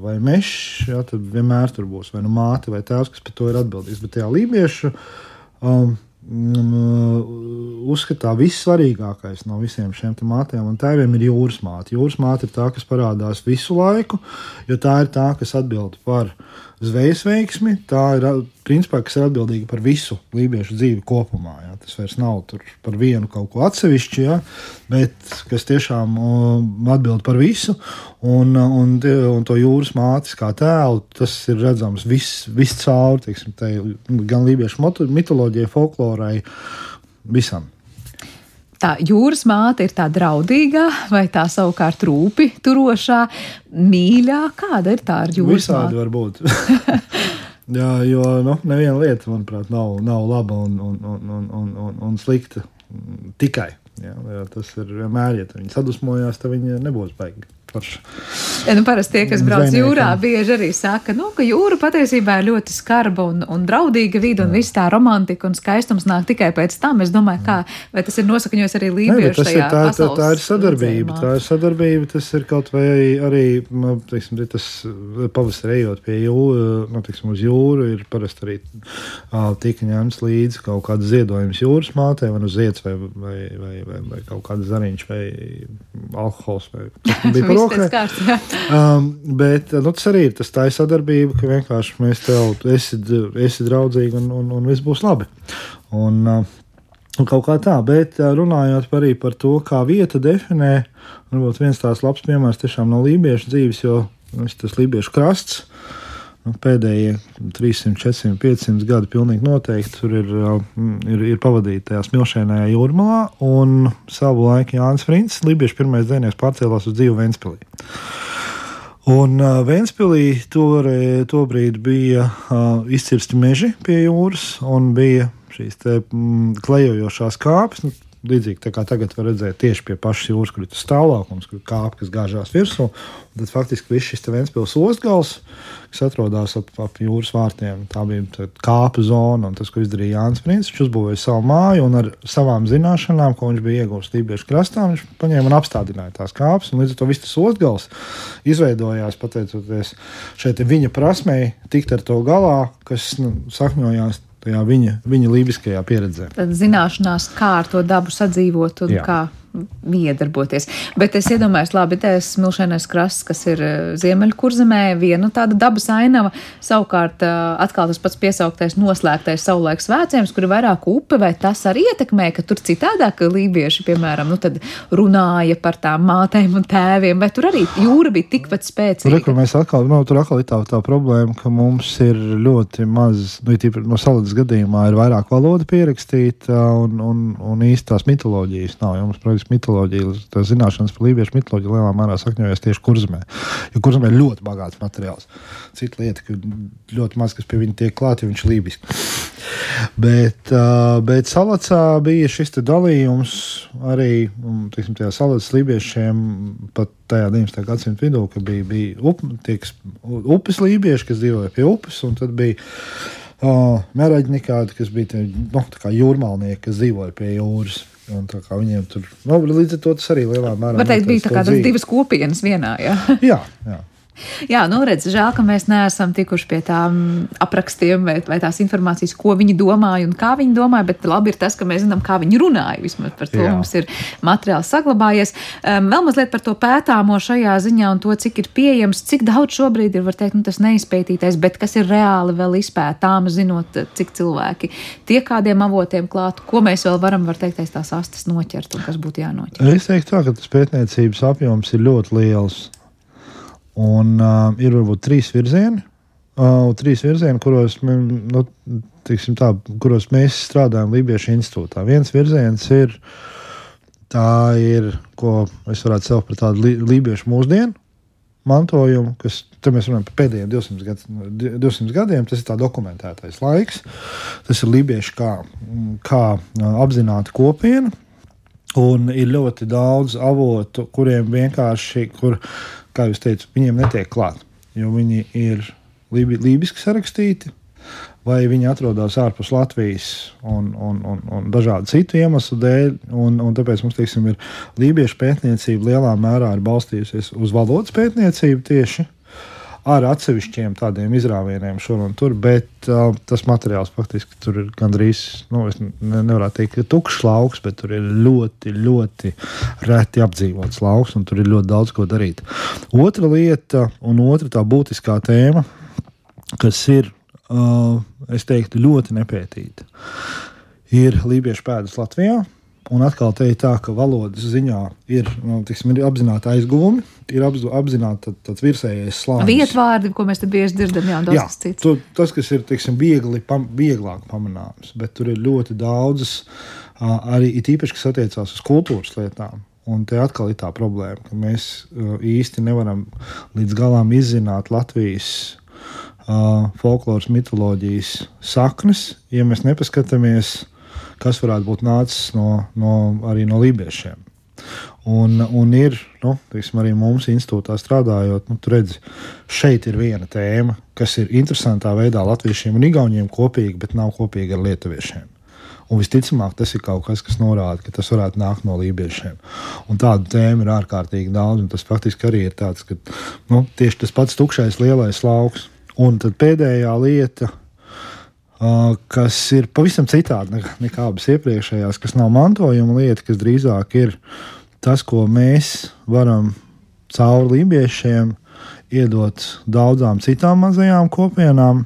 vai mežs. Jā, tad vienmēr tur būs vai nu māte vai tēvs, kas par to ir atbildīgs. Bet tajā lībiešu um, uzskatā vissvarīgākais no visiem šiem mātēm un tēviem ir jūras māte. Jūras māte ir tā, kas parādās visu laiku, jo tā ir tā, kas atbild par zvejas veiksmi. Tā ir principā, kas ir atbildīga par visu lībiešu dzīvi kopumā. Jā. Tas vairs nav par vienu kaut ko atsevišķu, jā, bet kas tiešām um, atbild par visu. Un, un, un to jūras mātes kā tēlu, tas ir redzams viss vis gan lībiešu mitoloģijai, folklorai, visam tā jūras māte ir tā draudīgā, vai tā savukārt rūpi turošā, mīļā? Kāda ir tā ar jūras Visādi māte? var būt. *laughs* Jā, jo nu, neviena lieta, manuprāt, nav, nav laba un, un, un, un, un, un slikta tikai. Jā, tas ir vienmēr, ja viņi sadusmojās, tad viņi nebūs baigi forši. Ja, nu, parasti tie, kas brauc Zvejniekam. jūrā, bieži arī saka, nu, ka jūra patiesībā ir ļoti skarba un, un draudīga vide, un viss tā romantika un skaistums nāk tikai pēc tam. Es domāju, kā, vai tas ir nosakaņojis arī lībiešu tas ir, tā, tā, tā ir sadarbība. Tā ir sadarbība, tas ir kaut vai arī, nu, teiksim, tas pavasarī ejot pie jūra, nu, teiksim, uz jūru, ir parasti arī tika ņemts līdzi kaut kāds ziedojums jūras mātē, vai nu zieds, vai, vai, vai, vai, vai kaut kāds zariņš, vai alkohols, vai *laughs* bija roka. um, bet nu, tas arī ir tas tā sadarbība, ka vienkārši mēs tev esi, esi draudzīgi un, un, un viss būs labi. Un, uh, un kaut kā tā, bet uh, runājot par, par to, kā vieta definē, varbūt viens tās labs piemērs tiešām no lībiešu dzīves, jo tas lībiešu krasts. Nu, pēdējie 300, 400, 500 gadi pilnīgi noteikti tur ir, ir, ir pavadīti tajā smilšainajā jūrmalā. Un savu laiku Jānis Frins, Lībiešu pirmais dzinieks, pārcēlās uz dzīvu Ventspilī. Un uh, Vēnspīlī tobrīd bija uh, izcirsti meži pie jūras, un bija šīs te, mm, klejojošās kāpnes. Nu, līdzīgi kā tagad var redzēt tieši pie pašas jūras, tas stāvlaukums, kur kāpnes, kas gāžās virsū. Tad faktiski viss šis Vēnspils ostgals, kas atrodas ap, ap jūras vārtiem, tā bija kāpu zona. Tas, ko izdarīja Jānis Prins, viņš uzbūvēja savu māju un ar savām zināšanām, ko viņš bija iegūmis Lībiešu krastā, viņš paņēma un apstādināja tās kāpnes. Līdz ar to viss tas ostgals izveidojās pateicoties šeit viņa prasmei tikt ar to galā, kas nu, sakņojās tajā viņa, viņa lībiskajā pieredzē. Tad zināšanās, kā ar to dabu sadzīvot un Jā. kā iedarboties. Bet es iedomājos, labi, tas smilšainais krasts, kas ir eh, Ziemeļkurzemē, viena tāda dabas ainava. Savukārt, eh, atkal tas pats piesauktais noslēgtais savulaiks svētceļš, kur ir vairāk upe, vai tas arī ietekmē, ka tur citādāk lībieši, piemēram, nu, runāja par tām mātēm un tēviem, vai tur arī jūra bija tikpat spēcīga? Tur, mēs atkal, nu, tur atkal ir tā, tā problēma, ka mums ir ļoti maz, nu, tīpaši no saladas gadījumā ir vairāk valoda pierakstīta un, un, un īstās mitoloģijas nav. Ja mums, protams, lībiešu mitoloģija, tā zināšanas par lībiešu mitoloģiju lielā mērā sakņojas tieši kurzemē. Jo kurzemē ir ļoti bagāts materiāls. Cita lieta, ka ļoti maz kas pie viņa tiek klāts, jo viņš ir lībisks. Bet, bet salacā bija šis dalījums arī teiksim, salacas lībiešiem pat tajā 19. gadsimta vidū, kad bija, bija up, tieks, upes lībieši, kas dzīvoja pie upes, un tad bija uh, meraģi nekādi, kas bija tie, nu, jūrmālnieki, kas dzīvoja pie jūras. Un tā kā viņiem tur nu, līdz ar to tas arī lielā mērā Var teikt, bija tā kā tas divas kopienas vienā. Jā, jā. jā. *laughs* Jā, nu redz, žēl, ka mēs neesam tikuši pie tām aprakstiem vai, vai tās informācijas, ko viņi domāja un kā viņi domāja, bet labi ir tas, ka mēs zinām, kā viņi runāja. Vismaz par to Jā. mums ir materiāls saglabājies. Um, vēl mazliet par to pētāmo šajā ziņā un to, cik ir pieejams, cik daudz šobrīd ir, var teikt, nu, tas neizpētītais, bet kas ir reāli vēl izpētām, zinot, cik cilvēki tiek kādiem avotiem klāt, ko mēs vēl varam, var teikt, aiz tās astes noķert un kas būtu jānoķer. Es teiktu tā, ka tas pētniecības apjoms ir ļoti liels. Un uh, ir varbūt trīs virzieni, uh, trīs virzieni kuros, nu, tā, kuros mēs strādājam Lībiešu institūtā. Viens virziens ir, ir ko es varētu saukt par tādu lībiešu mūsdienu mantojumu, kas mēs runājam par pēdējiem 200, gad, 200 gadiem. Tas ir tā dokumentētais laiks. Tas ir lībieši kā, kā apzināta kopiena. Un ir ļoti daudz avotu, kuriem vienkārši, kur, kā jūs teicat, viņiem netiek klāt, jo viņi ir lībi, lībiski sarakstīti, vai viņi atrodas ārpus Latvijas un, un, un, un dažādu citu iemeslu dēļ. Un, un tāpēc mums teiksim, ir lībiešu pētniecība lielā mērā balstījusies uz valodas pētniecību tieši ar atsevišķiem tādiem izrāvieniem šur un tur, bet uh, tas materiāls faktiski tur ir gandrīz, nu, es ne, nevaru teikt, ka tukšs lauks, bet tur ir ļoti, ļoti reti apdzīvots lauks, un tur ir ļoti daudz ko darīt. Otra lieta, un otra tā būtiskā tēma, kas ir, uh, es teiktu, ļoti nepētīta, ir lībiešu pēdas Latvijā. Un atkal te ir tā, ka valodas ziņā ir, nu, tiksim, ir apzināti aizguvumi, ir apzināti tāds virsējais slānis. Vietvārdi, ko mēs te bieži dzirdam, jau daudz kas cits. Tu, tas, kas ir tiksim, viegli, pam, vieglāk pamanāms, bet tur ir ļoti daudzas, arī īpaši, kas attiecās uz kultūras lietām. Un te atkal ir tā problēma, ka mēs īsti nevaram līdz galam izzināt Latvijas folkloras mitoloģijas saknes, ja mēs nepaskatāmies kas varētu būt nācis no, no, arī no lībiešiem. Un, un ir nu, teiksim, arī mums institūtā strādājot, nu, redz, šeit ir viena tēma, kas ir interesantā veidā latviešiem un igauniem kopīga, bet nav kopīga ar lietuviešiem. Un visticamāk, tas ir kaut kas, kas norāda, ka tas varētu nākt no lībiešiem. Un tādu tēmu ir ārkārtīgi daudz, un tas faktiski arī ir tāds, ka nu, tieši tas pats tukšais lielais lauks. Un tad pēdējā lieta, kas ir pavisam citādi nekā abas iepriekšējās, kas nav mantojuma lieta, kas drīzāk ir tas, ko mēs varam caur lībiešiem iedot daudzām citām mazajām kopienām,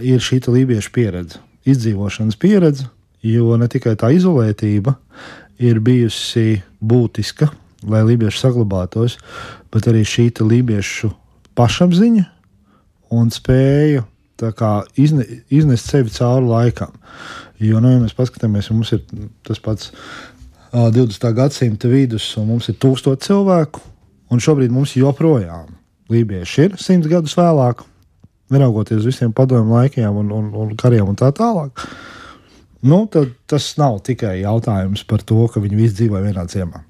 ir šī lībiešu pieredze, izdzīvošanas pieredze, jo ne tikai tā izolētība ir bijusi būtiska, lai lībieši saglabātos, bet arī šī lībiešu pašapziņa un spēja izne, iznest sevi cauri laikam. Jo, nu, ja mēs paskatāmies, mums ir tas pats uh, 20. gadsimta vidus, un mums ir tūkstoši cilvēku, un šobrīd mums joprojām lībieši ir simts gadus vēlāk, neraugoties uz visiem padomu laikiem un, un, un kariem un tā tālāk. Nu, tas nav tikai jautājums par to, ka viņi visi dzīvo vienā ciemā.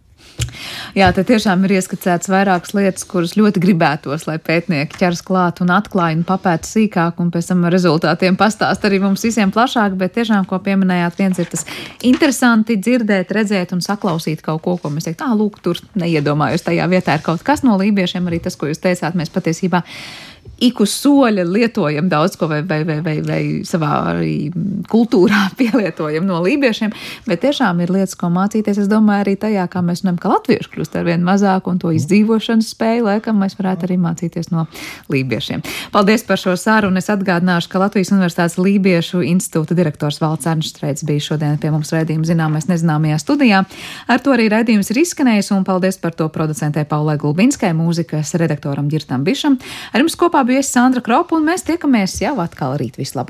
Jā, te tiešām ir ieskicēts vairākas lietas, kuras ļoti gribētos, lai pētnieki ķers klāt un atklāj un papēta sīkāk, un pēc tam rezultātiem pastāst arī mums visiem plašāk. Bet tiešām, ko pieminējāt, viens ir tas interesanti dzirdēt, redzēt un saklausīt kaut ko, ko mēs teiktu, ah, lūk, tur neiedomājos tajā vietā ir kaut kas no lībiešiem, arī tas, ko jūs teicāt, mēs patiesībā ik uz soļa lietojam daudz ko, vai, vai, vai, vai, vai savā arī kultūrā *laughs* pielietojam no lībiešiem, bet tiešām ir lietas, ko mācīties. Es domāju, arī tajā, kā mēs runājam, ka latvieši kļūst ar vien mazāk, un to izdzīvošanas spēju, laikam, mēs varētu arī mācīties no lībiešiem. Paldies par šo sarunu. Es atgādināšu, ka Latvijas Universitātes Lībiešu institūta direktors Valts Arnštreits bija šodien pie mums raidījuma zināmais nezināmajā studijā. Ar to arī raidījums ir izskanējis, un paldies par to producentē Paulai Gulbinskai, mūzikas redaktoram Girtam Bišam. Ar jums kopā biju es Sandra Kropa, un mēs tiekamies jau atkal rīt vislabu.